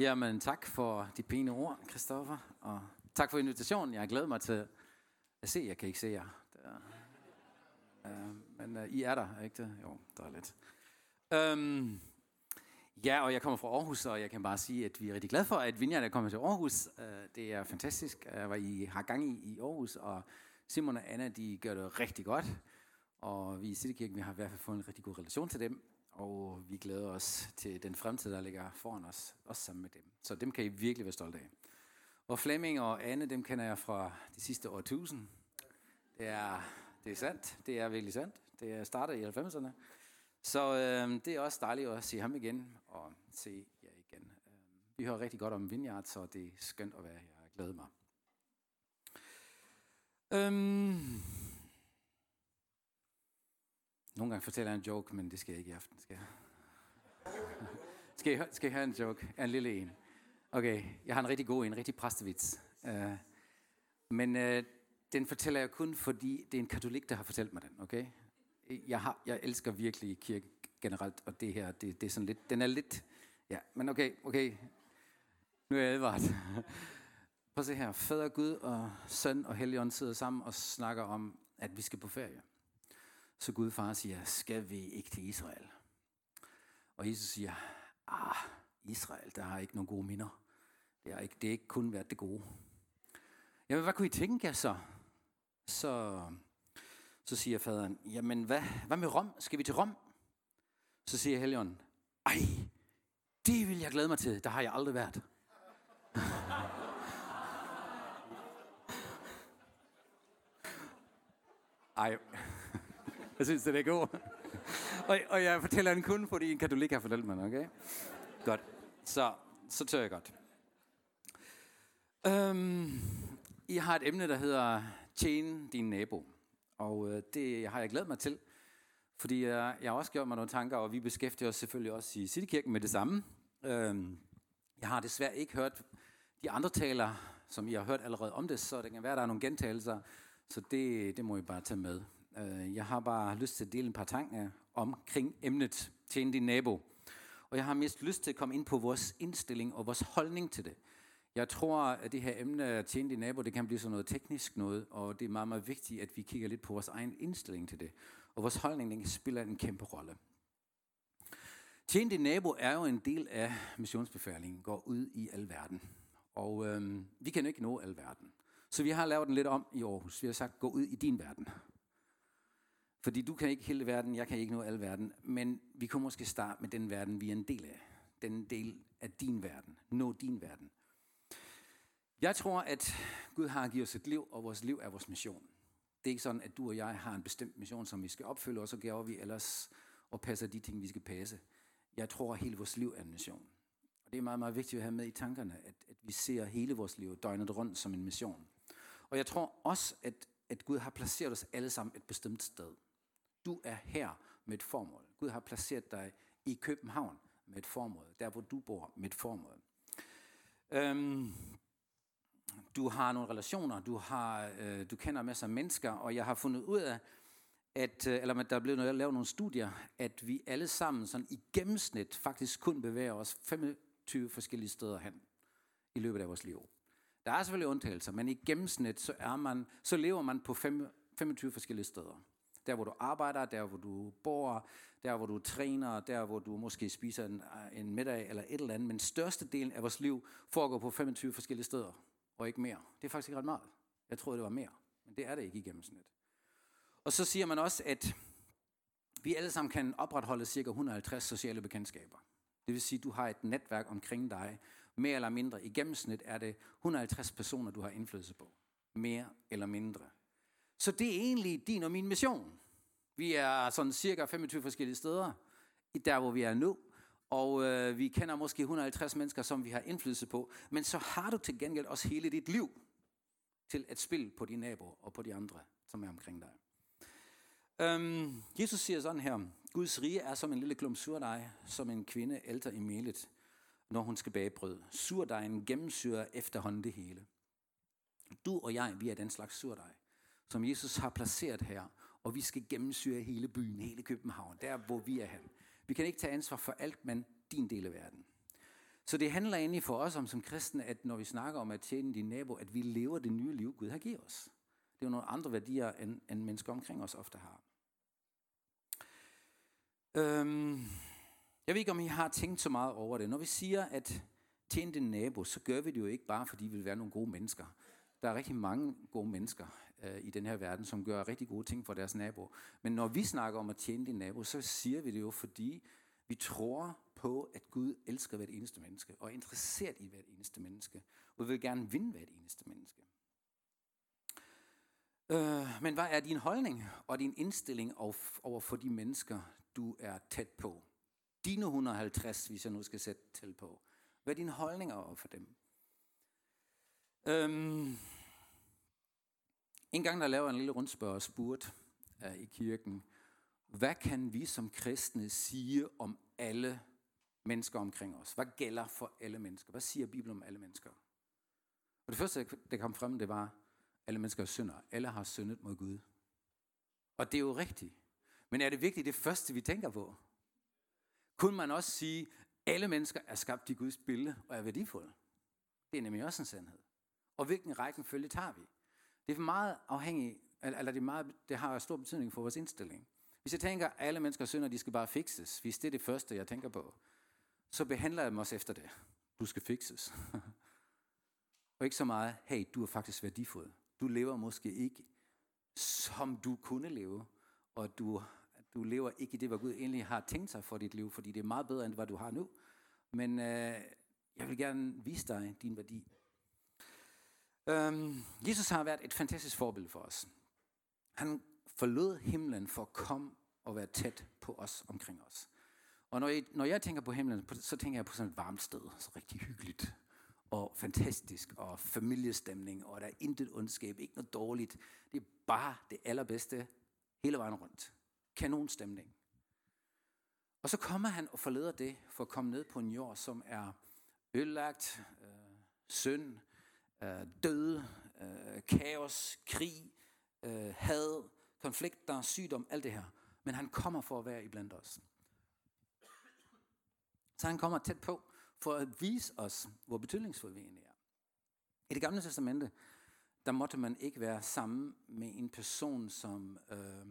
Jamen, tak for de pæne ord, Christoffer. Og tak for invitationen. Jeg har glædet mig til at se. Jeg kan ikke se jer. Der. Uh, men uh, I er der, ikke det? Jo, der er lidt. Um, ja, og jeg kommer fra Aarhus, og jeg kan bare sige, at vi er rigtig glade for, at Vinja er kommet til Aarhus. Uh, det er fantastisk, uh, hvad I har gang i i Aarhus, og Simon og Anna, de gør det rigtig godt. Og vi i Citykirken, vi har i hvert fald fået en rigtig god relation til dem og vi glæder os til den fremtid, der ligger foran os, også sammen med dem. Så dem kan I virkelig være stolte af. Og Flemming og Anne, dem kender jeg fra de sidste årtusind. Det er, det er sandt, det er virkelig sandt. Det er startet i 90'erne. Så øh, det er også dejligt at se ham igen og se jer igen. Øhm, vi hører rigtig godt om Vineyard, så det er skønt at være her. Jeg glæder mig. Øhm, nogle gange fortæller jeg en joke, men det skal jeg ikke i aften. Skal jeg? skal, jeg, skal jeg have en joke? En lille en. Okay, jeg har en rigtig god en, en rigtig præstevits. Uh, men uh, den fortæller jeg kun, fordi det er en katolik, der har fortalt mig den, okay? Jeg, har, jeg elsker virkelig kirke generelt, og det her, det, det er sådan lidt, den er lidt, ja, men okay, okay, nu er jeg advaret. Prøv at se her, fader Gud og søn og helligånd sidder sammen og snakker om, at vi skal på ferie. Så Gud far siger, skal vi ikke til Israel? Og Jesus siger, ah, Israel, der har ikke nogen gode minder. Det har ikke, det er ikke kun været det gode. Jamen, hvad kunne I tænke jer så? Så, så siger faderen, jamen, hvad, hvad med Rom? Skal vi til Rom? Så siger Helion, ej, det vil jeg glæde mig til. Der har jeg aldrig været. ej. Jeg synes, det er god. og, og jeg fortæller den kun, fordi en katolik har fortalt mig okay? Godt. Så, så tør jeg godt. Øhm, I har et emne, der hedder Tjene din nabo. Og øh, det har jeg glædet mig til, fordi jeg, jeg har også gjort mig nogle tanker, og vi beskæftiger os selvfølgelig også i Citykirken med det samme. Øhm, jeg har desværre ikke hørt de andre taler, som I har hørt allerede om det, så det kan være, der er nogle gentagelser, så det, det må I bare tage med. Øh, jeg har bare lyst til at dele en par tanker omkring emnet Tjen din nabo. Og jeg har mest lyst til at komme ind på vores indstilling og vores holdning til det. Jeg tror, at det her emne tjene din nabo, det kan blive sådan noget teknisk noget, og det er meget, meget vigtigt, at vi kigger lidt på vores egen indstilling til det. Og vores holdning den spiller en kæmpe rolle. Tjene din nabo er jo en del af missionsbefalingen, går ud i al verden. Og øhm, vi kan jo ikke nå al verden. Så vi har lavet den lidt om i Aarhus. Vi har sagt, gå ud i din verden. Fordi du kan ikke hele verden, jeg kan ikke nå al verden, men vi kunne måske starte med den verden, vi er en del af. Den del af din verden. Nå din verden. Jeg tror, at Gud har givet os et liv, og vores liv er vores mission. Det er ikke sådan, at du og jeg har en bestemt mission, som vi skal opfylde, og så gør vi ellers og passer de ting, vi skal passe. Jeg tror, at hele vores liv er en mission. Og det er meget, meget vigtigt at have med i tankerne, at, at vi ser hele vores liv døgnet rundt som en mission. Og jeg tror også, at, at Gud har placeret os alle sammen et bestemt sted. Du er her med et formål. Gud har placeret dig i København med et formål. Der, hvor du bor med et formål. Øhm, du har nogle relationer, du, har, øh, du kender masser af mennesker, og jeg har fundet ud af, at, øh, eller der er blevet lavet nogle studier, at vi alle sammen sådan i gennemsnit faktisk kun bevæger os 25 forskellige steder hen i løbet af vores liv. Der er selvfølgelig undtagelser, men i gennemsnit så, er man, så lever man på 25 forskellige steder. Der, hvor du arbejder, der, hvor du bor, der, hvor du træner, der, hvor du måske spiser en, øh, en middag eller et eller andet. Men størstedelen af vores liv foregår på 25 forskellige steder, og ikke mere. Det er faktisk ikke ret meget. Jeg troede, det var mere, men det er det ikke i gennemsnit. Og så siger man også, at vi alle sammen kan opretholde cirka 150 sociale bekendtskaber. Det vil sige, at du har et netværk omkring dig. Mere eller mindre. I gennemsnit er det 150 personer, du har indflydelse på. Mere eller mindre. Så det er egentlig din og min mission. Vi er sådan cirka 25 forskellige steder, der hvor vi er nu. Og øh, vi kender måske 150 mennesker, som vi har indflydelse på. Men så har du til gengæld også hele dit liv til at spille på dine naboer og på de andre, som er omkring dig. Øhm, Jesus siger sådan her, Guds rige er som en lille klump surdej, som en kvinde ældre i melet, når hun skal bage brød. Surdejen gennemsyrer efterhånden det hele. Du og jeg, vi er den slags surdej som Jesus har placeret her, og vi skal gennemsyre hele byen, hele København, der hvor vi er hen. Vi kan ikke tage ansvar for alt, men din del af verden. Så det handler egentlig for os om som kristne, at når vi snakker om at tjene din nabo, at vi lever det nye liv, Gud har givet os. Det er jo nogle andre værdier, end, end mennesker omkring os ofte har. Øhm, jeg ved ikke, om I har tænkt så meget over det. Når vi siger, at tjene din nabo, så gør vi det jo ikke bare, fordi vi vil være nogle gode mennesker. Der er rigtig mange gode mennesker øh, i den her verden, som gør rigtig gode ting for deres nabo. Men når vi snakker om at tjene din nabo, så siger vi det jo, fordi vi tror på, at Gud elsker hvert eneste menneske, og er interesseret i hvert eneste menneske, og vil gerne vinde hvert eneste menneske. Øh, men hvad er din holdning og din indstilling over for de mennesker, du er tæt på? Dine 150, hvis jeg nu skal sætte til på. Hvad er din holdning over for dem? Øhm, en gang der lavede en lille rundspørg og spurgte uh, øh, i kirken, hvad kan vi som kristne sige om alle mennesker omkring os? Hvad gælder for alle mennesker? Hvad siger Bibelen om alle mennesker? Og det første, der kom frem, det var, alle mennesker er synder. Alle har syndet mod Gud. Og det er jo rigtigt. Men er det virkelig det første, vi tænker på? Kunne man også sige, alle mennesker er skabt i Guds billede og er værdifulde? Det er nemlig også en sandhed. Og hvilken rækkefølge tager vi? Det er meget afhængigt, eller det, er meget, det har stor betydning for vores indstilling. Hvis jeg tænker, at alle mennesker synder, de skal bare fikses, hvis det er det første, jeg tænker på, så behandler jeg dem også efter det. Du skal fikses. og ikke så meget, hey, du er faktisk værdifuld. Du lever måske ikke, som du kunne leve, og du, du lever ikke i det, hvad Gud egentlig har tænkt sig for dit liv, fordi det er meget bedre, end hvad du har nu. Men øh, jeg vil gerne vise dig din værdi. Øhm, Jesus har været et fantastisk forbillede for os. Han forlod himlen for at komme og være tæt på os omkring os. Og når jeg, når jeg tænker på himlen, så tænker jeg på sådan et varmt sted, så rigtig hyggeligt og fantastisk, og familiestemning, og der er intet ondskab, ikke noget dårligt. Det er bare det allerbedste hele vejen rundt. Kanonstemning. Og så kommer han og forleder det for at komme ned på en jord, som er ødelagt, øh, synd, øh, død, øh, kaos, krig, øh, had, konflikter, sygdom, alt det her. Men han kommer for at være iblandt os. Så han kommer tæt på for at vise os, hvor betydningsfuld vi egentlig er. I det gamle testamente, der måtte man ikke være sammen med en person, som øh,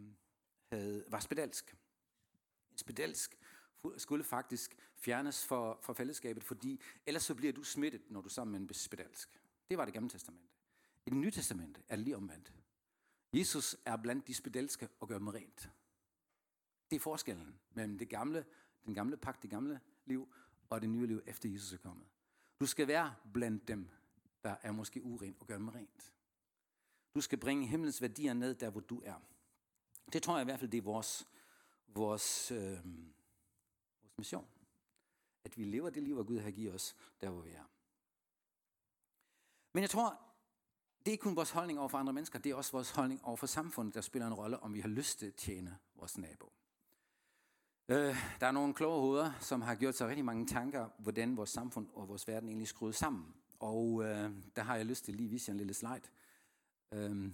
havde, var spedalsk. En spedalsk skulle faktisk fjernes fra, fra fællesskabet, fordi ellers så bliver du smittet, når du er sammen med en spedalsk. Det var det gamle testamente. I det nye testamente er det lige omvendt. Jesus er blandt de spedalske og gør dem rent. Det er forskellen mellem det gamle, den gamle pagt, det gamle liv, og det nye liv efter Jesus er kommet. Du skal være blandt dem, der er måske uren, og gøre dem rent. Du skal bringe himlens værdier ned der, hvor du er. Det tror jeg i hvert fald, det er vores, vores, øh, vores mission. At vi lever det liv, hvor Gud har givet os, der hvor vi er. Men jeg tror, det er ikke kun vores holdning over for andre mennesker, det er også vores holdning over for samfundet, der spiller en rolle, om vi har lyst til at tjene vores nabo. Øh, der er nogle kloge hoveder, som har gjort sig rigtig mange tanker, hvordan vores samfund og vores verden egentlig er skruet sammen. Og øh, der har jeg lyst til lige at vise jer en lille slide. Øh,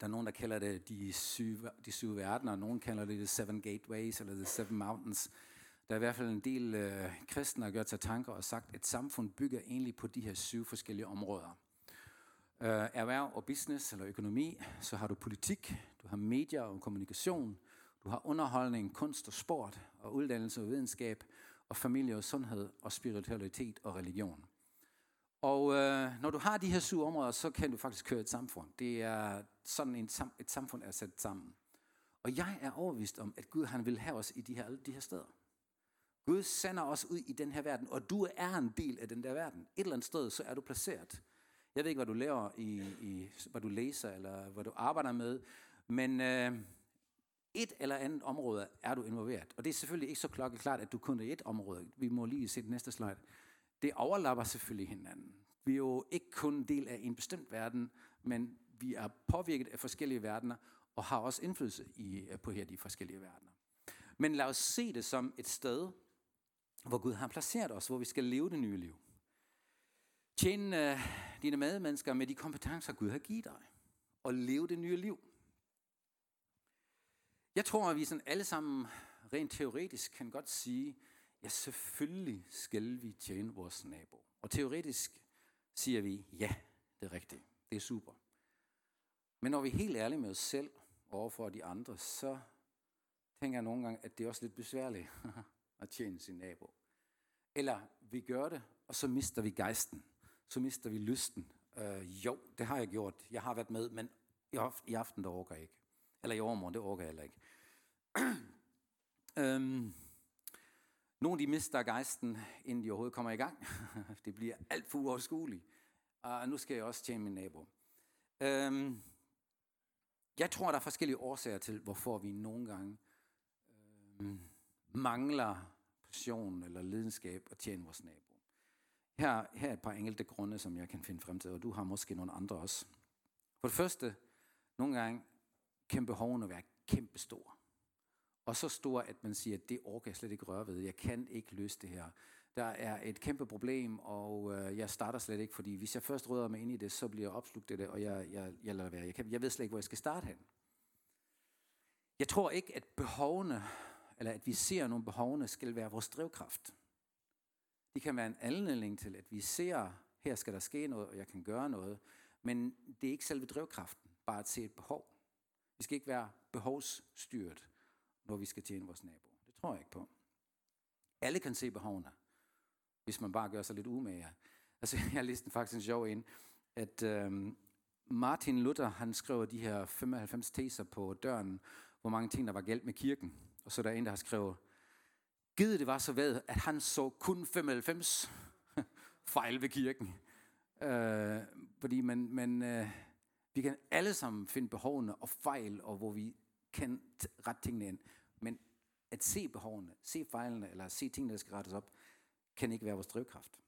der er nogen, der kalder det de syv, de syv verdener, og nogen kalder det the seven gateways, eller the seven mountains. Der er i hvert fald en del øh, kristne, der har gjort sig tanker og sagt, at samfund bygger egentlig på de her syv forskellige områder. Øh, erhverv og business, eller økonomi, så har du politik, du har medier og kommunikation, du har underholdning, kunst og sport, og uddannelse og videnskab, og familie og sundhed, og spiritualitet og religion. Og øh, når du har de her syv områder, så kan du faktisk køre et samfund. Det er sådan en, et samfund er sat sammen. Og jeg er overvist om, at Gud han vil have os i de her, alle de her steder. Gud sender os ud i den her verden, og du er en del af den der verden. Et eller andet sted, så er du placeret. Jeg ved ikke, hvad du laver, i, i, hvad du læser, eller hvad du arbejder med, men øh, et eller andet område er du involveret. Og det er selvfølgelig ikke så klokkeklart, at du kun er et område. Vi må lige se det næste slide. Det overlapper selvfølgelig hinanden. Vi er jo ikke kun en del af en bestemt verden, men vi er påvirket af forskellige verdener, og har også indflydelse i, på her de forskellige verdener. Men lad os se det som et sted, hvor Gud har placeret os, hvor vi skal leve det nye liv. Tjen øh, dine medmennesker med de kompetencer, Gud har givet dig, og leve det nye liv. Jeg tror, at vi sådan alle sammen rent teoretisk kan godt sige, Ja, selvfølgelig skal vi tjene vores nabo. Og teoretisk siger vi, ja, det er rigtigt. Det er super. Men når vi er helt ærlige med os selv overfor de andre, så tænker jeg nogle gange, at det er også lidt besværligt at tjene sin nabo. Eller vi gør det, og så mister vi gejsten. Så mister vi lysten. Øh, jo, det har jeg gjort. Jeg har været med, men i aften, der orker jeg ikke. Eller i overmorgen, det orker jeg heller ikke. øhm, nogle de mister gejsten, inden de overhovedet kommer i gang. det bliver alt for uoverskueligt. Og nu skal jeg også tjene min nabo. Øhm, jeg tror, der er forskellige årsager til, hvorfor vi nogle gange øhm, mangler passion eller lidenskab at tjene vores nabo. Her, her er et par enkelte grunde, som jeg kan finde frem til, og du har måske nogle andre også. For det første, nogle gange kan behovene være kæmpestore. Og så store, at man siger, at det orker jeg slet ikke røre ved. Jeg kan ikke løse det her. Der er et kæmpe problem, og øh, jeg starter slet ikke, fordi hvis jeg først rører mig ind i det, så bliver jeg opslugt af det, og jeg, jeg, jeg lader være. Jeg, kan, jeg ved slet ikke, hvor jeg skal starte hen. Jeg tror ikke, at behovene, eller at vi ser nogle behovene, skal være vores drivkraft. Det kan være en anledning til, at vi ser, her skal der ske noget, og jeg kan gøre noget, men det er ikke selve drivkraften, bare at se et behov. Vi skal ikke være behovsstyret, når vi skal tjene vores nabo. Det tror jeg ikke på. Alle kan se behovene, hvis man bare gør sig lidt umage. Altså, jeg læste faktisk en sjov ind, at øhm, Martin Luther, han skrev de her 95 teser på døren, hvor mange ting, der var galt med kirken. Og så er der en, der har skrevet, Givet det var så ved, at han så kun 95 fejl ved kirken. Øh, fordi man, man, øh, vi kan alle sammen finde behovene og fejl, og hvor vi kan rette tingene ind. Men at se behovene, se fejlene, eller se tingene, der skal rettes op, kan ikke være vores drivkraft.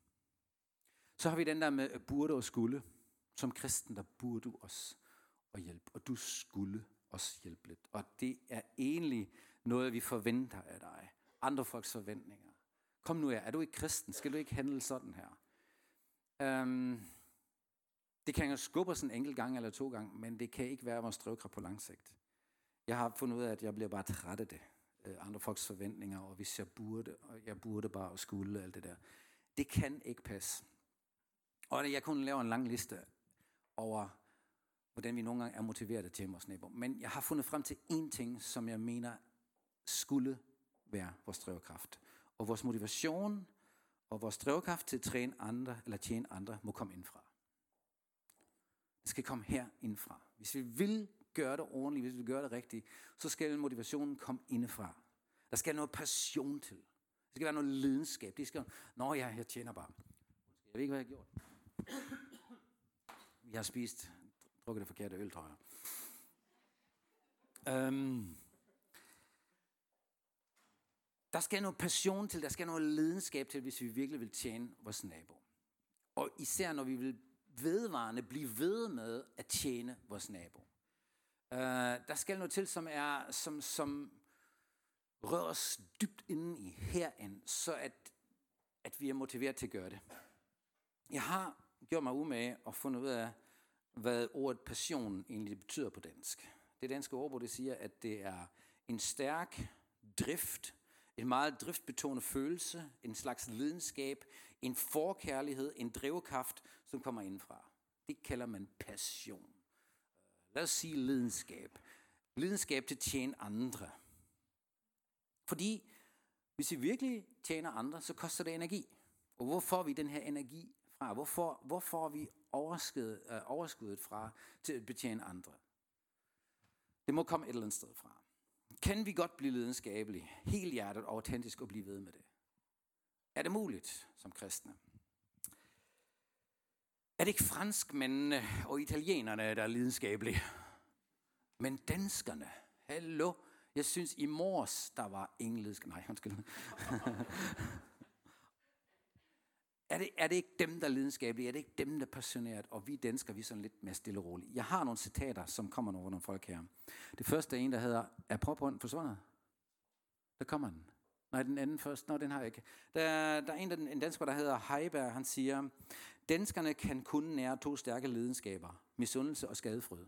Så har vi den der med øh, burde og skulle. Som kristen, der burde du os og hjælpe, og du skulle os hjælpe lidt. Og det er egentlig noget, vi forventer af dig. Andre folks forventninger. Kom nu her, er du ikke kristen? Skal du ikke handle sådan her? Um, det kan jo skubbe os en enkelt gang eller to gange, men det kan ikke være vores drivkraft på lang sigt. Jeg har fundet ud af, at jeg bliver bare træt af det. Øh, andre folks forventninger, og hvis jeg burde, og jeg burde bare og skulle, alt det der. Det kan ikke passe. Og jeg kunne lave en lang liste over, hvordan vi nogle gange er motiveret til vores nabo. Men jeg har fundet frem til én ting, som jeg mener skulle være vores drivkraft. Og vores motivation og vores drivkraft til at træne andre eller tjene andre må komme indfra. Det skal komme her indfra. Hvis vi vil gøre det ordentligt, hvis vi vil gøre det rigtigt, så skal motivationen komme indefra. Der skal noget passion til. Der skal være noget lidenskab. Det skal, nå ja, jeg tjener bare. Jeg ved ikke, hvad jeg har gjort. Jeg har spist, drukket det forkerte øl, tror jeg. Um, der skal noget passion til, der skal noget lidenskab til, hvis vi virkelig vil tjene vores nabo. Og især når vi vil vedvarende blive ved med at tjene vores nabo. Uh, der skal noget til, som er som, som rører os dybt inden i herind, så at, at vi er motiveret til at gøre det. Jeg har gjort mig umage og fundet ud af, hvad ordet passion egentlig betyder på dansk. Det danske ordbog det siger, at det er en stærk drift, en meget driftbetonet følelse, en slags lidenskab, en forkærlighed, en drivkraft, som kommer indfra. Det kalder man passion. Øh, lad os sige lidenskab. Lidenskab til at tjene andre. Fordi hvis vi virkelig tjener andre, så koster det energi. Og hvor får vi den her energi fra? Hvorfor, hvor får vi overskuddet, øh, overskuddet fra til at betjene andre? Det må komme et eller andet sted fra. Kan vi godt blive lidenskabelige, helt hjertet og autentisk og blive ved med det? Er det muligt som kristne? Er det ikke franskmændene og italienerne, der er lidenskabelige? Men danskerne, hallo, jeg synes i mors, der var ingen lidenskab. Nej, undskyld er, det, er det ikke dem, der er lidenskabelige? Er det ikke dem, der er passioneret? Og vi danskere, vi er sådan lidt mere stille og rolige. Jeg har nogle citater, som kommer over nogle folk her. Det første er en, der hedder, er Pophånd forsvundet? Der kommer den. Nej, den anden først. Nå, den har jeg ikke. Der, der er en, der, en dansker, der hedder Heiberg, han siger, danskerne kan kun nære to stærke lidenskaber. Misundelse og skadefryd.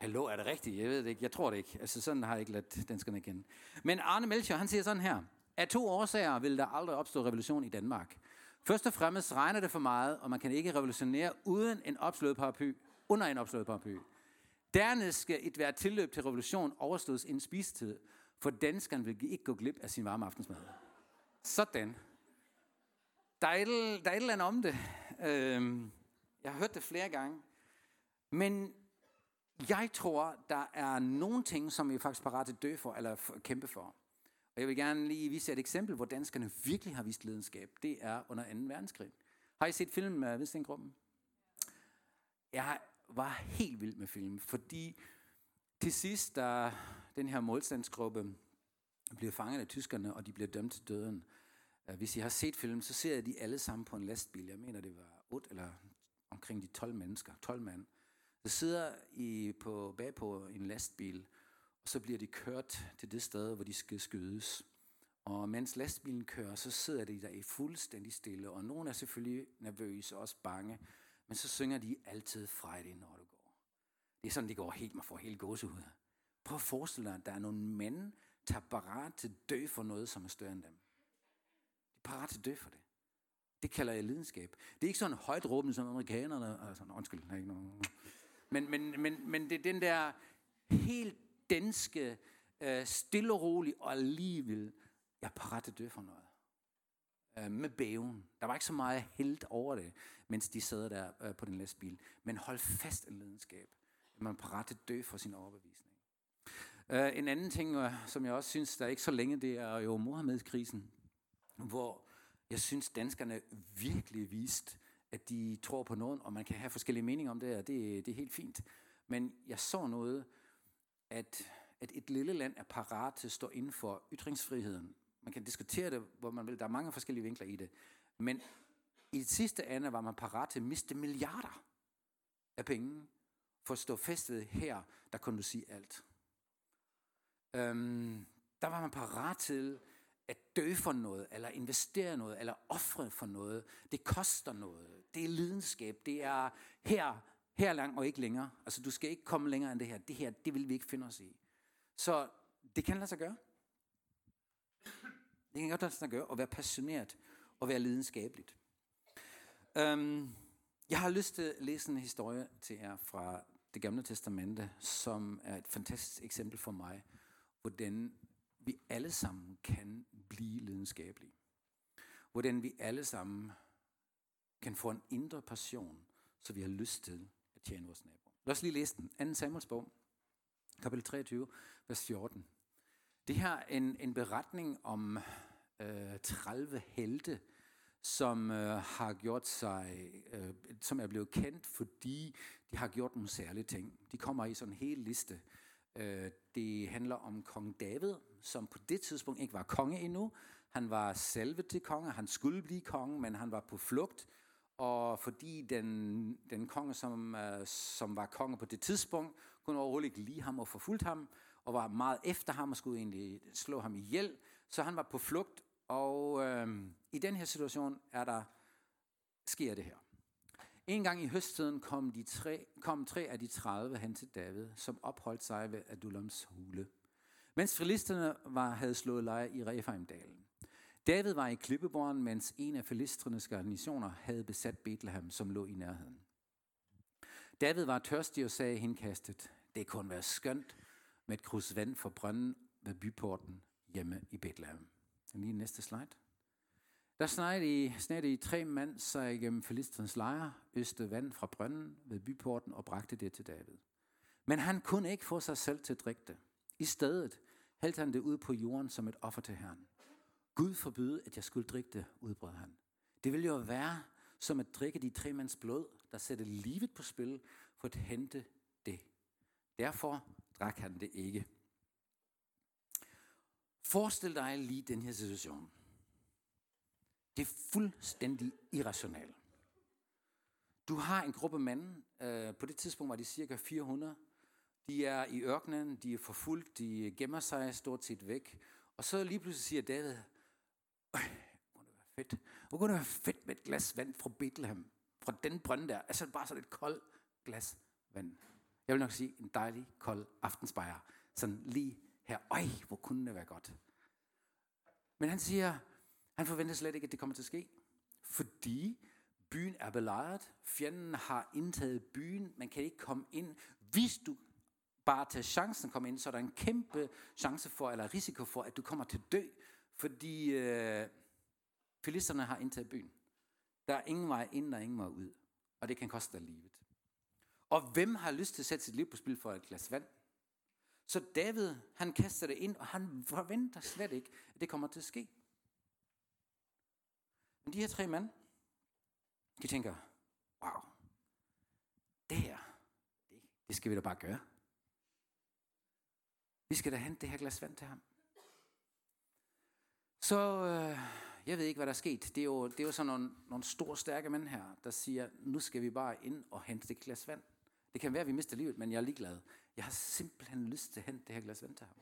Hallo, er det rigtigt? Jeg ved det ikke. Jeg tror det ikke. Altså, sådan har jeg ikke ladt danskerne kende. Men Arne Melchior, han siger sådan her. Af to årsager vil der aldrig opstå revolution i Danmark. Først og fremmest regner det for meget, og man kan ikke revolutionere uden en opslået paraply, under en opslået paraply. Dernæst skal et hvert tilløb til revolution overstås inden spisetid, for danskerne vil ikke gå glip af sin varme aftensmad. Sådan. Der er et, der er et eller andet om det. Øhm, jeg har hørt det flere gange. Men jeg tror, der er nogle ting, som vi faktisk parat til dø for, eller kæmpe for. Og jeg vil gerne lige vise et eksempel, hvor danskerne virkelig har vist lidenskab. Det er under 2. verdenskrig. Har I set filmen med Hvidstengruppen? Jeg var helt vild med filmen, fordi til sidst, da den her målstandsgruppe bliver fanget af tyskerne, og de bliver dømt til døden, øh, hvis I har set filmen, så ser jeg de alle sammen på en lastbil. Jeg mener, det var 8 eller omkring de 12 mennesker, 12 mand. Der sidder I på, bag på en lastbil, og så bliver de kørt til det sted, hvor de skal skydes. Og mens lastbilen kører, så sidder de der i fuldstændig stille, og nogen er selvfølgelig nervøse og også bange, men så synger de altid Friday, når du går. Det er sådan, det går helt, man får helt gåsehud. Prøv at forestille dig, at der er nogle mænd, der er parat til at dø for noget, som er større end dem. De er parat til at dø for det. Det kalder jeg lidenskab. Det er ikke sådan højt råben som amerikanerne. Altså, undskyld, der er ikke nogen. Men, men, men, men det er den der helt danske, øh, stille og rolig, og alligevel, jeg er parat til at dø for noget. Øh, med bæven. Der var ikke så meget held over det, mens de sad der øh, på den lastbil. Men hold fast en lidenskab. Man er parat til at dø for sin overbevisning. Øh, en anden ting, øh, som jeg også synes, der er ikke så længe, det er jo Mohammed-krisen, hvor jeg synes, danskerne virkelig vist, at de tror på noget, og man kan have forskellige meninger om det, og det, det er helt fint. Men jeg så noget, at, at et lille land er parat til at stå inden for ytringsfriheden. Man kan diskutere det, hvor man vil. Der er mange forskellige vinkler i det. Men i det sidste ende var man parat til at miste milliarder af penge for at stå festet her, der kunne du sige alt. Øhm, der var man parat til at dø for noget, eller investere noget, eller ofre for noget. Det koster noget. Det er lidenskab. Det er her, her lang og ikke længere. Altså, du skal ikke komme længere end det her. Det her, det vil vi ikke finde os i. Så det kan lade sig gøre. Det kan godt lade sig gøre at være passioneret og være lidenskabeligt. Um, jeg har lyst til at læse en historie til jer fra det gamle testamente, som er et fantastisk eksempel for mig, hvordan vi alle sammen kan blive lidenskabelige. Hvordan vi alle sammen kan få en indre passion, så vi har lyst til tjene vores nabo. Lad os lige læse den. 2. Samuels bog, kapitel 23, vers 14. Det her er en, en beretning om øh, 30 helte, som øh, har gjort sig, øh, som er blevet kendt, fordi de har gjort nogle særlige ting. De kommer i sådan en hel liste. Øh, det handler om kong David, som på det tidspunkt ikke var konge endnu. Han var selve til konge, han skulle blive konge, men han var på flugt. Og fordi den, den konge, som, øh, som var konge på det tidspunkt, kunne overhovedet ikke lide ham og forfulgte ham, og var meget efter ham og skulle egentlig slå ham ihjel. Så han var på flugt, og øh, i den her situation er der, sker det her. En gang i høsttiden kom, de tre, kom tre af de 30 hen til David, som opholdt sig ved Adullams hule mens filisterne var, havde slået lejr i Refaimdalen. David var i klippeborgen, mens en af filistrenes garnisoner havde besat Bethlehem, som lå i nærheden. David var tørstig og sagde henkastet, det kunne være skønt med et krus vand for brønden ved byporten hjemme i Bethlehem. Lige næste slide. Der sned i, sned i tre mand sig igennem filisternes lejr, øste vand fra brønden ved byporten og bragte det til David. Men han kunne ikke få sig selv til at drikke det. I stedet hældte han det ud på jorden som et offer til Herren. Gud forbyde, at jeg skulle drikke det, udbrød han. Det ville jo være som at drikke de tre mands blod, der satte livet på spil for at hente det. Derfor drak han det ikke. Forestil dig lige den her situation. Det er fuldstændig irrationelt. Du har en gruppe mænd, øh, på det tidspunkt var de cirka 400, de er i ørkenen, de er forfulgt, de gemmer sig stort set væk. Og så lige pludselig siger David, hvor det være fedt. Hvor kunne det være fedt med et glas vand fra Bethlehem. Fra den brønd der. Altså bare sådan et koldt glas vand. Jeg vil nok sige en dejlig, kold aftensbajer. Sådan lige her. Øj, hvor kunne det være godt. Men han siger, han forventer slet ikke, at det kommer til at ske. Fordi byen er belejret. Fjenden har indtaget byen. Man kan ikke komme ind. Hvis du bare tager chancen at komme ind, så er der en kæmpe chance for, eller risiko for, at du kommer til at dø. Fordi øh, filisterne har indtaget byen. Der er ingen vej ind, der er ingen vej ud. Og det kan koste dig livet. Og hvem har lyst til at sætte sit liv på spil for et glas vand? Så David, han kaster det ind, og han forventer slet ikke, at det kommer til at ske. Men de her tre mænd, de tænker, wow, det her, det, det skal vi da bare gøre. Vi skal da hente det her glas vand til ham. Så øh, jeg ved ikke, hvad der er sket. Det er jo, det er jo sådan nogle, nogle store, stærke mænd her, der siger, nu skal vi bare ind og hente det glas vand. Det kan være, at vi mister livet, men jeg er ligeglad. Jeg har simpelthen lyst til at hente det her glas vand til ham.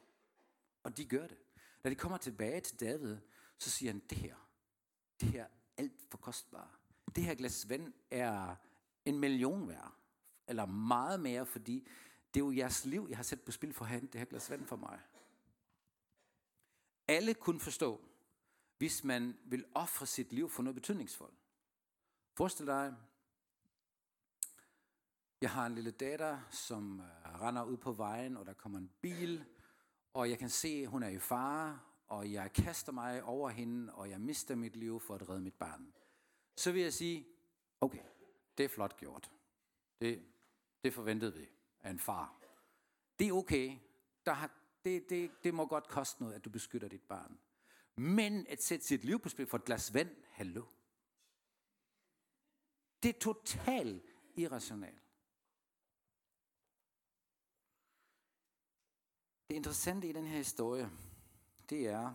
Og de gør det. Da de kommer tilbage til David, så siger han, det her, det her er alt for kostbart. Det her glas vand er en million værd. Eller meget mere, fordi det er jo jeres liv, jeg har sat på spil for at hente det her glas vand for mig. Alle kunne forstå, hvis man vil ofre sit liv for noget betydningsfuldt. Forestil dig, jeg har en lille datter, som øh, render ud på vejen, og der kommer en bil, og jeg kan se, at hun er i fare, og jeg kaster mig over hende, og jeg mister mit liv for at redde mit barn. Så vil jeg sige, okay, det er flot gjort. Det, det forventede vi af en far. Det er okay. Der har, det, det, det må godt koste noget, at du beskytter dit barn. Men at sætte sit liv på spil for et glas vand, hallo. Det er totalt irrationelt. Det interessante i den her historie, det er,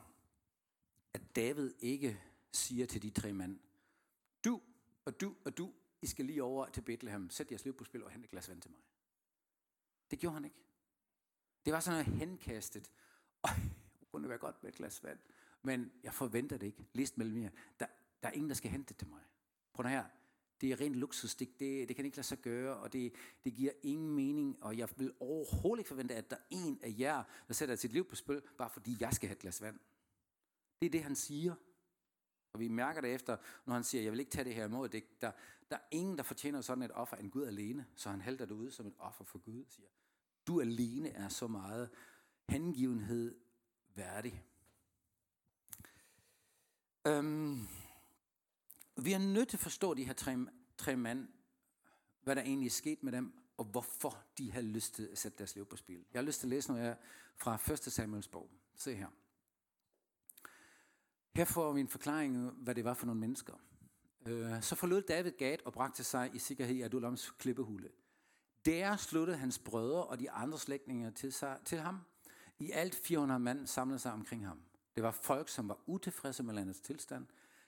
at David ikke siger til de tre mænd, du og du og du, I skal lige over til Bethlehem, sæt jeres liv på spil og hente et glas vand til mig. Det gjorde han ikke. Det var sådan noget henkastet. Øj, det kunne være godt med et glas vand. Men jeg forventer det ikke. List mellem jer. Der, der er ingen, der skal hente det til mig. Prøv her. Det er rent luksus. Det, det, det kan ikke lade sig gøre, og det, det giver ingen mening. Og jeg vil overhovedet ikke forvente, at der er en af jer, der sætter sit liv på spil, bare fordi jeg skal have et glas vand. Det er det, han siger. Og vi mærker det efter, når han siger, jeg vil ikke tage det her imod. Det, der, der er ingen, der fortjener sådan et offer end Gud alene. Så han halter det ud som et offer for Gud siger, du alene er så meget hengivenhed værdig. Øhm, vi er nødt til at forstå de her tre, tre mænd, hvad der egentlig er sket med dem, og hvorfor de har lyst til at sætte deres liv på spil. Jeg har lyst til at læse noget fra 1. Samuels bog. Se her. Her får vi en forklaring, hvad det var for nogle mennesker. Øh, så forlod David Gad og bragte sig i sikkerhed i Adulams klippehule. Der sluttede hans brødre og de andre slægtninge til, sig, til ham. I alt 400 mand samlede sig omkring ham. Det var folk, som var utilfredse med landets tilstand,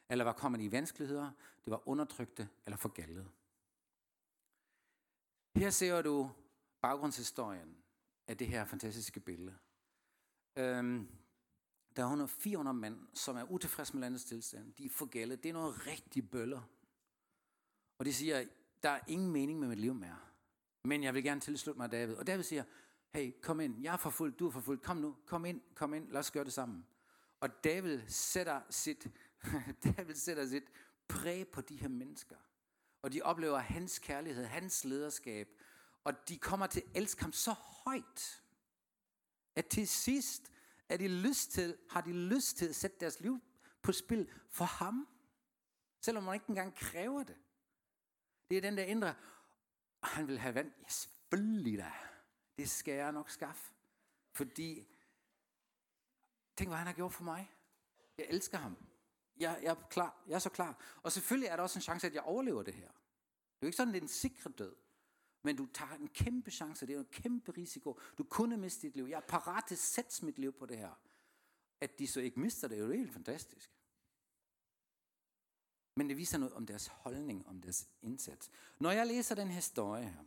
eller var kommet i vanskeligheder, det var undertrykte eller forgældede. Her ser du baggrundshistorien af det her fantastiske billede. Øhm, der er 400 mænd, som er utilfredse med landets tilstand. De er forgældet. Det er noget rigtig bøller. Og de siger, der er ingen mening med mit liv mere. Men jeg vil gerne tilslutte mig David. Og David siger, hey, kom ind. Jeg er forfulgt, du er forfulgt. Kom nu, kom ind, kom ind. Lad os gøre det sammen. Og David sætter sit, David sætter sit præg på de her mennesker. Og de oplever hans kærlighed, hans lederskab. Og de kommer til at elske ham så højt, at til sidst er de lyst til, har de lyst til at sætte deres liv på spil for ham. Selvom man ikke engang kræver det. Det er den der indre, han vil have vand. Ja, selvfølgelig da. Det skal jeg nok skaffe. Fordi, tænk hvad han har gjort for mig. Jeg elsker ham. Jeg, jeg, er klar. jeg er så klar. Og selvfølgelig er der også en chance, at jeg overlever det her. Det er jo ikke sådan, det er en sikre død. Men du tager en kæmpe chance, det er en kæmpe risiko. Du kunne miste dit liv. Jeg er parat til at sætte mit liv på det her. At de så ikke mister det, er jo helt fantastisk. Men det viser noget om deres holdning, om deres indsats. Når jeg læser den historie her,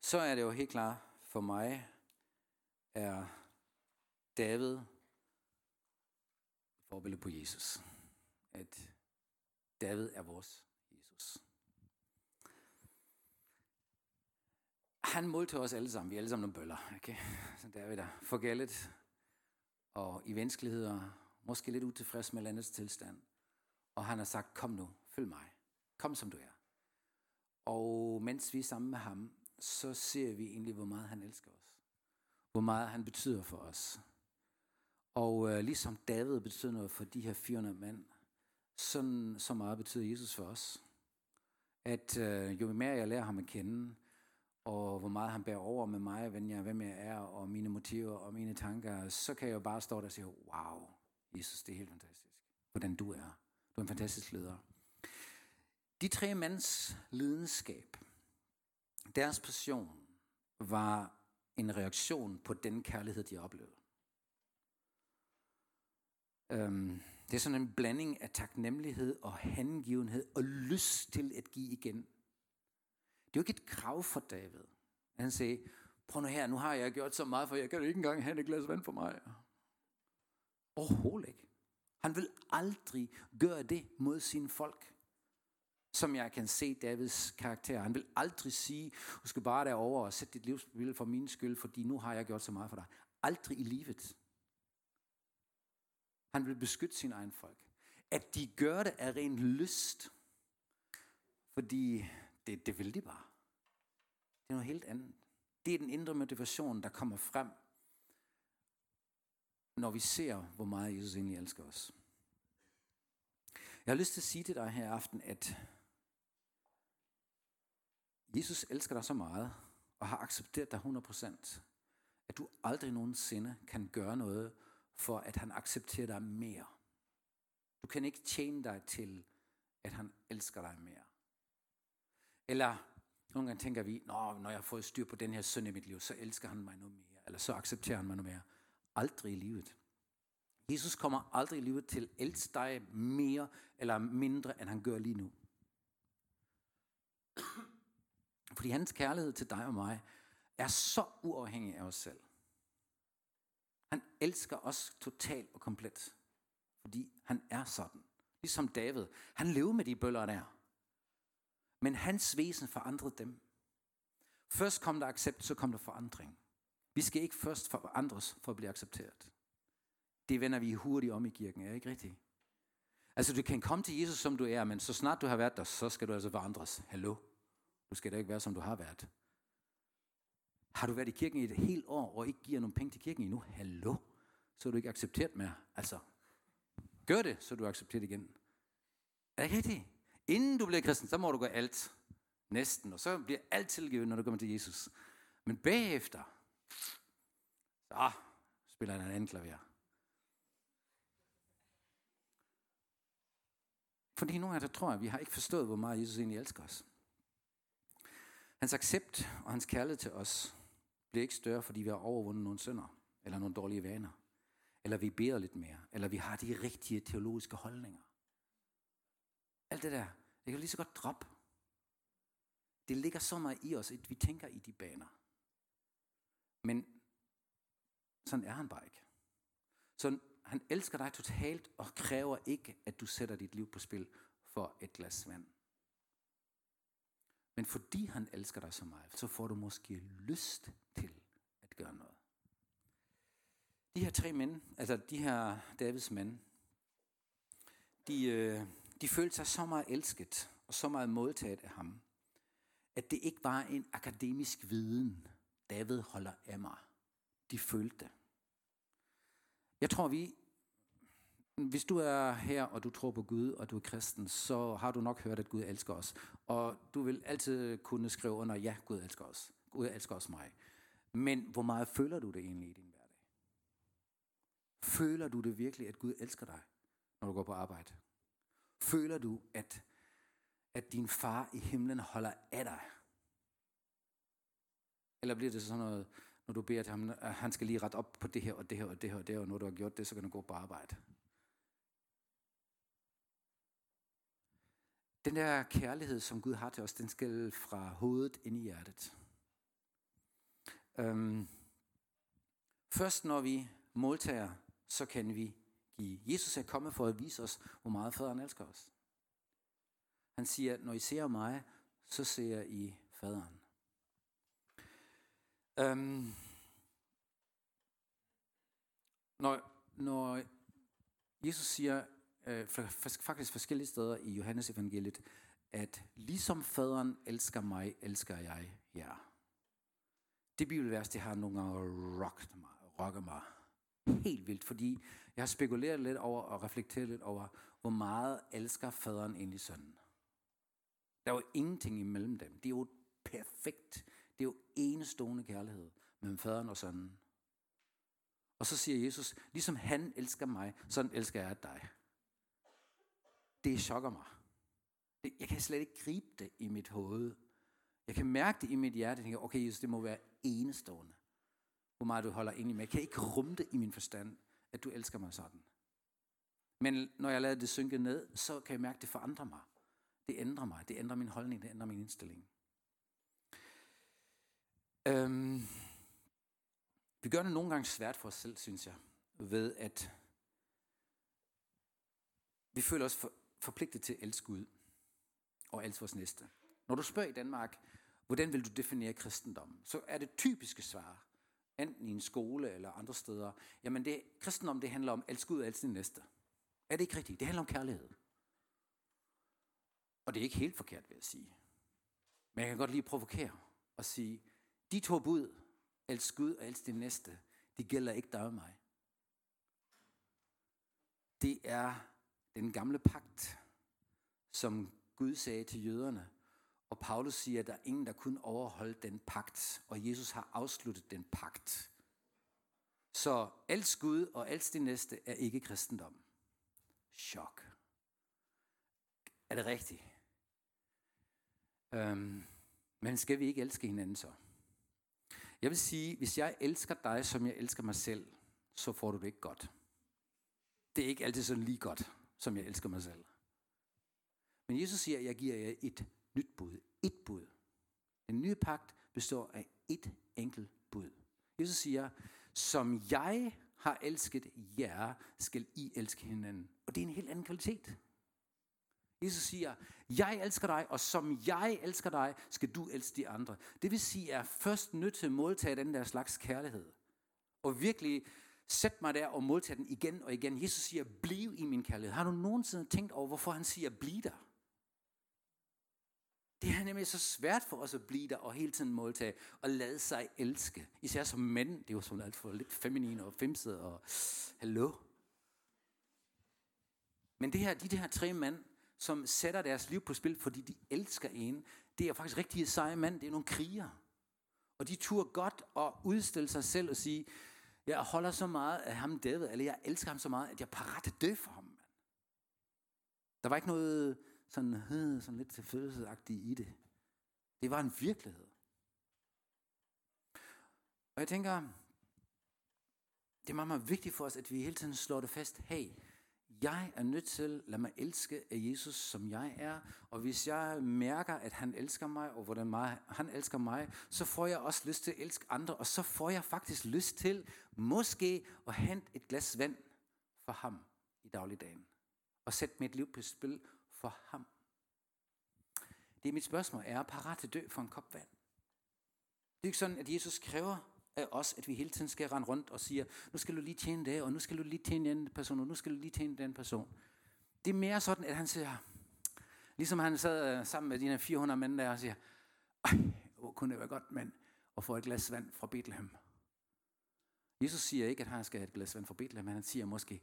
så er det jo helt klart for mig, er David forbillede på Jesus. At David er vores Jesus. Han modtog os alle sammen. Vi er alle sammen nogle bøller. Okay? Så David er forgældet og i vanskeligheder, måske lidt utilfreds med landets tilstand. Og han har sagt, kom nu, følg mig. Kom som du er. Og mens vi er sammen med ham, så ser vi egentlig, hvor meget han elsker os. Hvor meget han betyder for os. Og øh, ligesom David betyder noget for de her 400 mænd, sådan så meget betyder Jesus for os. At øh, jo mere jeg lærer ham at kende, og hvor meget han bærer over med mig, hvem jeg, hvem jeg er, og mine motiver og mine tanker, så kan jeg jo bare stå der og sige, wow, Jesus, det er helt fantastisk, hvordan du er. Du er en fantastisk leder. De tre mænds lidenskab, deres passion, var en reaktion på den kærlighed, de oplevede. Øhm, det er sådan en blanding af taknemmelighed og hengivenhed og lyst til at give igen. Det er jo ikke et krav for David. Han sagde, prøv nu her, nu har jeg gjort så meget for jeg kan jo ikke engang have et glas vand for mig? Overhovedet ikke. Han vil aldrig gøre det mod sine folk som jeg kan se Davids karakter. Han vil aldrig sige, du skal bare derover og sætte dit livsbillede for min skyld, fordi nu har jeg gjort så meget for dig. Aldrig i livet. Han vil beskytte sin egen folk. At de gør det af ren lyst, fordi det, det vil de bare. Det er noget helt andet. Det er den indre motivation, der kommer frem, når vi ser, hvor meget Jesus egentlig elsker os. Jeg har lyst til at sige til dig her i aften, at Jesus elsker dig så meget, og har accepteret dig 100%, at du aldrig nogensinde kan gøre noget, for at han accepterer dig mere. Du kan ikke tjene dig til, at han elsker dig mere. Eller nogle gange tænker vi, Nå, når jeg har fået styr på den her synd i mit liv, så elsker han mig noget mere, eller så accepterer han mig noget mere. Aldrig i livet. Jesus kommer aldrig i livet til at elske dig mere eller mindre, end han gør lige nu. Fordi hans kærlighed til dig og mig er så uafhængig af os selv. Han elsker os totalt og komplet. Fordi han er sådan. Ligesom David. Han levede med de bøller der. Men hans væsen forandrede dem. Først kom der accept, så kom der forandring. Vi skal ikke først forandres for at blive accepteret. Det vender vi hurtigt om i kirken, er ikke rigtigt? Altså du kan komme til Jesus som du er, men så snart du har været der, så skal du altså forandres. Hallo? Du skal da ikke være, som du har været. Har du været i kirken i et helt år, og ikke giver nogen penge til kirken endnu? Hallo? Så er du ikke accepteret mere. Altså, gør det, så er du accepteret igen. Er det rigtigt? Inden du bliver kristen, så må du gøre alt. Næsten. Og så bliver alt tilgivet, når du kommer til Jesus. Men bagefter, så spiller han en anden klaver. Fordi nogle af der tror jeg, at vi har ikke forstået, hvor meget Jesus egentlig elsker os. Hans accept og hans kærlighed til os bliver ikke større, fordi vi har overvundet nogle synder, eller nogle dårlige vaner, eller vi beder lidt mere, eller vi har de rigtige teologiske holdninger. Alt det der, det kan lige så godt droppe. Det ligger så meget i os, at vi tænker i de baner. Men sådan er han bare ikke. Så han elsker dig totalt og kræver ikke, at du sætter dit liv på spil for et glas vand. Men fordi han elsker dig så meget, så får du måske lyst til at gøre noget. De her tre mænd, altså de her Davids mænd, de, øh, de følte sig så meget elsket og så meget modtaget af ham, at det ikke var en akademisk viden, David holder af mig. De følte det. Jeg tror, vi hvis du er her, og du tror på Gud, og du er kristen, så har du nok hørt, at Gud elsker os. Og du vil altid kunne skrive under, ja, Gud elsker os. Gud elsker os mig. Men hvor meget føler du det egentlig i din hverdag? Føler du det virkelig, at Gud elsker dig, når du går på arbejde? Føler du, at, at din far i himlen holder af dig? Eller bliver det sådan noget, når du beder til ham, at han skal lige rette op på det her og det her og det her og det her, og når du har gjort det, så kan du gå på arbejde? Den der kærlighed, som Gud har til os, den skal fra hovedet ind i hjertet. Øhm, først når vi modtager, så kan vi give. Jesus er kommet for at vise os, hvor meget faderen elsker os. Han siger, når I ser mig, så ser I faderen. Øhm, når, når Jesus siger øh, faktisk forskellige steder i Johannes evangeliet, at ligesom faderen elsker mig, elsker jeg jer. Det bibelvers, det har nogle gange rocket mig, rocket mig helt vildt, fordi jeg har spekuleret lidt over og reflekteret lidt over, hvor meget elsker faderen egentlig sønnen. Der er jo ingenting imellem dem. Det er jo perfekt. Det er jo enestående kærlighed mellem faderen og sønnen. Og så siger Jesus, ligesom han elsker mig, sådan elsker jeg dig. Det chokker mig. Jeg kan slet ikke gribe det i mit hoved. Jeg kan mærke det i mit hjerte. Jeg tænker, okay Jesus, det må være enestående. Hvor meget du holder ind i mig. Jeg kan ikke rumme det i min forstand, at du elsker mig sådan. Men når jeg lader det synke ned, så kan jeg mærke, at det forandrer mig. Det ændrer mig. Det ændrer min holdning. Det ændrer min indstilling. Øhm, vi gør det nogle gange svært for os selv, synes jeg, ved at vi føler os for, forpligtet til at elske Gud og elske vores næste. Når du spørger i Danmark, hvordan vil du definere kristendom, så er det typiske svar, enten i en skole eller andre steder, jamen det, kristendom det handler om at elske Gud og elske din næste. Er det ikke rigtigt? Det handler om kærlighed. Og det er ikke helt forkert, vil jeg sige. Men jeg kan godt lige provokere og sige, de to bud, elsk Gud og elsk din næste, de gælder ikke dig og mig. Det er den gamle pagt, som Gud sagde til jøderne. Og Paulus siger, at der er ingen, der kunne overholde den pagt. Og Jesus har afsluttet den pagt. Så elsk Gud og elsk din næste er ikke kristendom. Chok. Er det rigtigt? Øhm, men skal vi ikke elske hinanden så? Jeg vil sige, hvis jeg elsker dig, som jeg elsker mig selv, så får du det ikke godt. Det er ikke altid sådan lige godt, som jeg elsker mig selv. Men Jesus siger, at jeg giver jer et nyt bud. Et bud. Den nye pagt består af et enkelt bud. Jesus siger, som jeg har elsket jer, skal I elske hinanden. Og det er en helt anden kvalitet. Jesus siger, jeg elsker dig, og som jeg elsker dig, skal du elske de andre. Det vil sige, at jeg er først nødt til at modtage den der slags kærlighed. Og virkelig sætte mig der og modtage den igen og igen. Jesus siger, bliv i min kærlighed. Har du nogensinde tænkt over, hvorfor han siger, bliv der? Det er nemlig så svært for os at blive der og hele tiden modtage og lade sig elske. Især som mænd, det er jo sådan alt for lidt feminin og femset og hallo. Men det her, de, de her tre mænd, som sætter deres liv på spil, fordi de elsker en, det er faktisk rigtig seje mænd, det er nogle kriger. Og de turde godt at udstille sig selv og sige, jeg holder så meget af ham David, eller jeg elsker ham så meget, at jeg er parat til at dø for ham. Mand. Der var ikke noget sådan, øh, sådan lidt tilfældighedsagtigt i det. Det var en virkelighed. Og jeg tænker, det er meget, meget vigtigt for os, at vi hele tiden slår det fast. Hey, jeg er nødt til at lade mig elske af Jesus, som jeg er. Og hvis jeg mærker, at han elsker mig, og hvordan mig, han elsker mig, så får jeg også lyst til at elske andre. Og så får jeg faktisk lyst til måske at hente et glas vand for ham i dagligdagen. Og sætte mit liv på spil for ham. Det er mit spørgsmål. Er jeg parat til at dø for en kop vand? Det er ikke sådan, at Jesus kræver af os, at vi hele tiden skal rende rundt og sige, nu skal du lige tjene det, og nu skal du lige tjene den person, og nu skal du lige tjene den person. Det er mere sådan, at han siger, ligesom han sad øh, sammen med de her 400 mænd der og siger, hvor kunne det være godt, mand, at få et glas vand fra Bethlehem. Jesus siger ikke, at han skal have et glas vand fra Bethlehem, men han siger måske,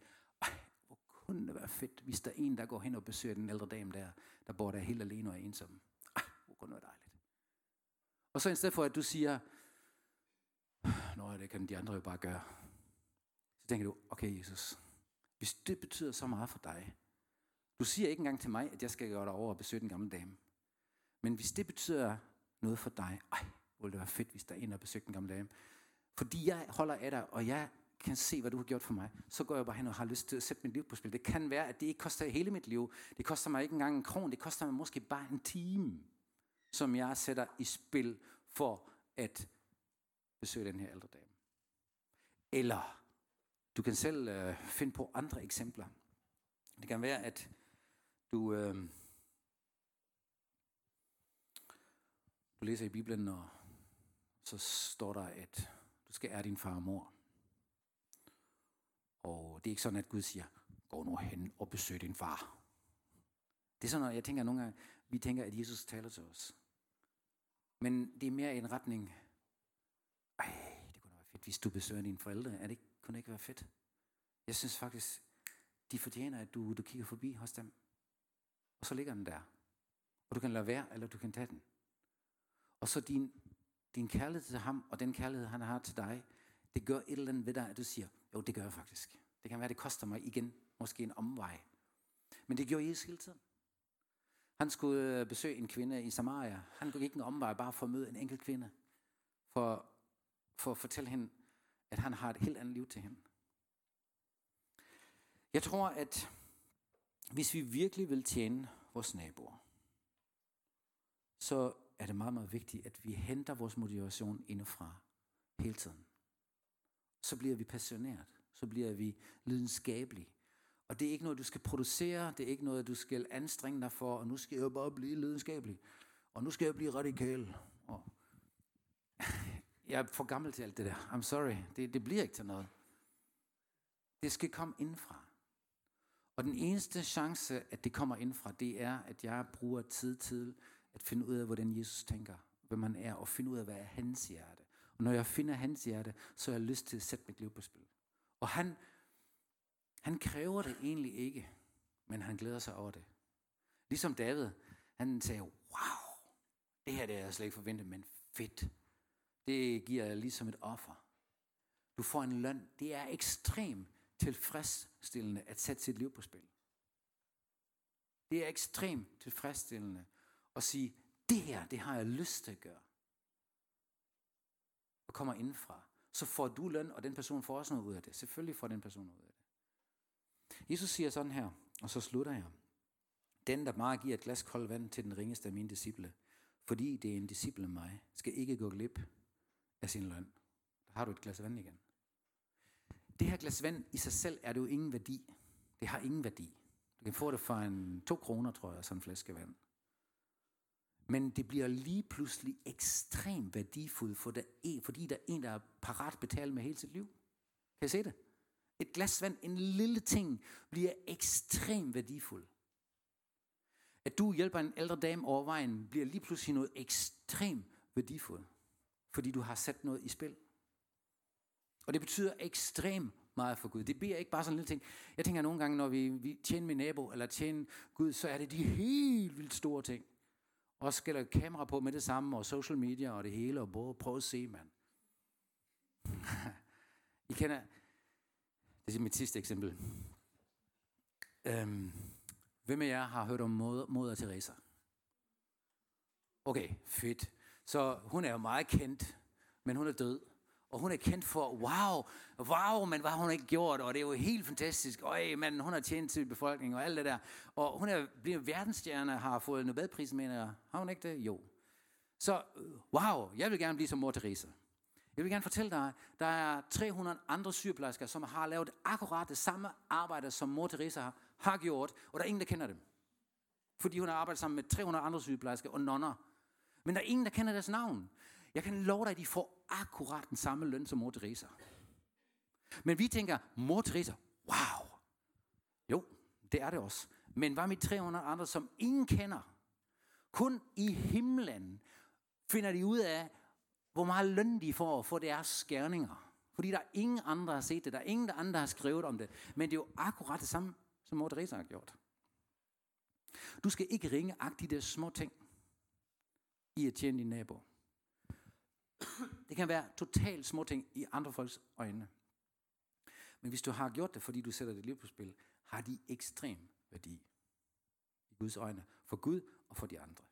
hvor kunne det være fedt, hvis der er en, der går hen og besøger den ældre dame der, der bor der helt alene og er ensom. Ej, hvor kunne det være dejligt. Og så i stedet for, at du siger, Nå, det kan de andre jo bare gøre. Så tænker du, okay Jesus, hvis det betyder så meget for dig, du siger ikke engang til mig, at jeg skal gøre dig over og besøge den gamle dame. Men hvis det betyder noget for dig, ej, ville det være fedt, hvis der er en, der besøgte den gamle dame. Fordi jeg holder af dig, og jeg kan se, hvad du har gjort for mig, så går jeg bare hen og har lyst til at sætte mit liv på spil. Det kan være, at det ikke koster hele mit liv. Det koster mig ikke engang en kron. Det koster mig måske bare en time, som jeg sætter i spil for at besøge den her ældre dame. Eller du kan selv øh, finde på andre eksempler. Det kan være, at du, øh, du læser i Bibelen, og så står der, at du skal ære din far og mor. Og det er ikke sådan, at Gud siger, gå nu hen og besøg din far. Det er sådan noget, jeg tænker nogle gange, vi tænker, at Jesus taler til os. Men det er mere en retning, at hvis du besøger dine forældre. Er det, kunne det ikke være fedt? Jeg synes faktisk, de fortjener, at du, du kigger forbi hos dem. Og så ligger den der. Og du kan lade være, eller du kan tage den. Og så din, din kærlighed til ham, og den kærlighed, han har til dig, det gør et eller andet ved dig, at du siger, jo, det gør jeg faktisk. Det kan være, det koster mig igen, måske en omvej. Men det gjorde Jesus hele tiden. Han skulle øh, besøge en kvinde i Samaria. Han gik ikke en omvej bare for at møde en enkelt kvinde. For, for at fortælle hende, at han har et helt andet liv til hende. Jeg tror, at hvis vi virkelig vil tjene vores naboer, så er det meget, meget vigtigt, at vi henter vores motivation indefra hele tiden. Så bliver vi passioneret. Så bliver vi lidenskabelige. Og det er ikke noget, du skal producere. Det er ikke noget, du skal anstrenge dig for. Og nu skal jeg bare blive lidenskabelig. Og nu skal jeg blive radikal. Og jeg er for gammel til alt det der. I'm sorry. Det, det bliver ikke til noget. Det skal komme indfra. Og den eneste chance, at det kommer indfra, det er, at jeg bruger tid til at finde ud af, hvordan Jesus tænker, hvem han er, og finde ud af, hvad er hans hjerte. Og når jeg finder hans hjerte, så har jeg lyst til at sætte mit liv på spil. Og han, han kræver det egentlig ikke, men han glæder sig over det. Ligesom David, han sagde, wow, det her det er jeg slet ikke forventet, men fedt. Det giver jeg ligesom et offer. Du får en løn. Det er ekstremt tilfredsstillende at sætte sit liv på spil. Det er ekstremt tilfredsstillende at sige, det her, det har jeg lyst til at gøre. Og kommer indenfra. Så får du løn, og den person får også noget ud af det. Selvfølgelig får den person noget ud af det. Jesus siger sådan her, og så slutter jeg. Den, der bare giver et glas koldt vand til den ringeste af mine disciple, fordi det er en disciple af mig, skal ikke gå glip af sin løn. Der har du et glas vand igen. Det her glas vand i sig selv er det jo ingen værdi. Det har ingen værdi. Du kan få det for en to kroner, tror jeg, sådan en flaske vand. Men det bliver lige pludselig ekstremt værdifuldt, for der er, fordi der er en, der er parat betale med hele sit liv. Kan I se det? Et glas vand, en lille ting, bliver ekstremt værdifuld. At du hjælper en ældre dame over vejen, bliver lige pludselig noget ekstremt værdifuldt. Fordi du har sat noget i spil. Og det betyder ekstremt meget for Gud. Det bliver ikke bare sådan en lille ting. Jeg tænker nogle gange, når vi, vi tjener min nabo, eller tjener Gud, så er det de helt vildt store ting. Og skal der kamera på med det samme, og social media og det hele, og både prøve at se, mand. I kender, det er mit sidste eksempel. Øhm, hvem af jer har hørt om moder, moder Teresa? Okay, fedt. Så hun er jo meget kendt, men hun er død. Og hun er kendt for, wow, wow, men hvad har hun ikke gjort, og det er jo helt fantastisk. Øj, men hun har tjent til befolkningen og alt det der. Og hun er blevet verdensstjerne, har fået Nobelprisen, mener jeg. Har hun ikke det? Jo. Så, wow, jeg vil gerne blive som mor Teresa. Jeg vil gerne fortælle dig, der er 300 andre sygeplejersker, som har lavet akkurat det samme arbejde, som mor Teresa har gjort, og der er ingen, der kender dem. Fordi hun har arbejdet sammen med 300 andre sygeplejersker og nonner. Men der er ingen, der kender deres navn. Jeg kan love dig, at de får akkurat den samme løn som mor Teresa. Men vi tænker, mor Teresa, wow. Jo, det er det også. Men hvad med 300 andre, som ingen kender? Kun i himlen finder de ud af, hvor meget løn de får for deres skærninger. Fordi der er ingen andre, der har set det. Der er ingen andre, der har skrevet om det. Men det er jo akkurat det samme, som mor Teresa har gjort. Du skal ikke ringe agt de der små ting i at tjene din nabo. Det kan være totalt små ting i andre folks øjne. Men hvis du har gjort det, fordi du sætter dit liv på spil, har de ekstrem værdi i Guds øjne, for Gud og for de andre.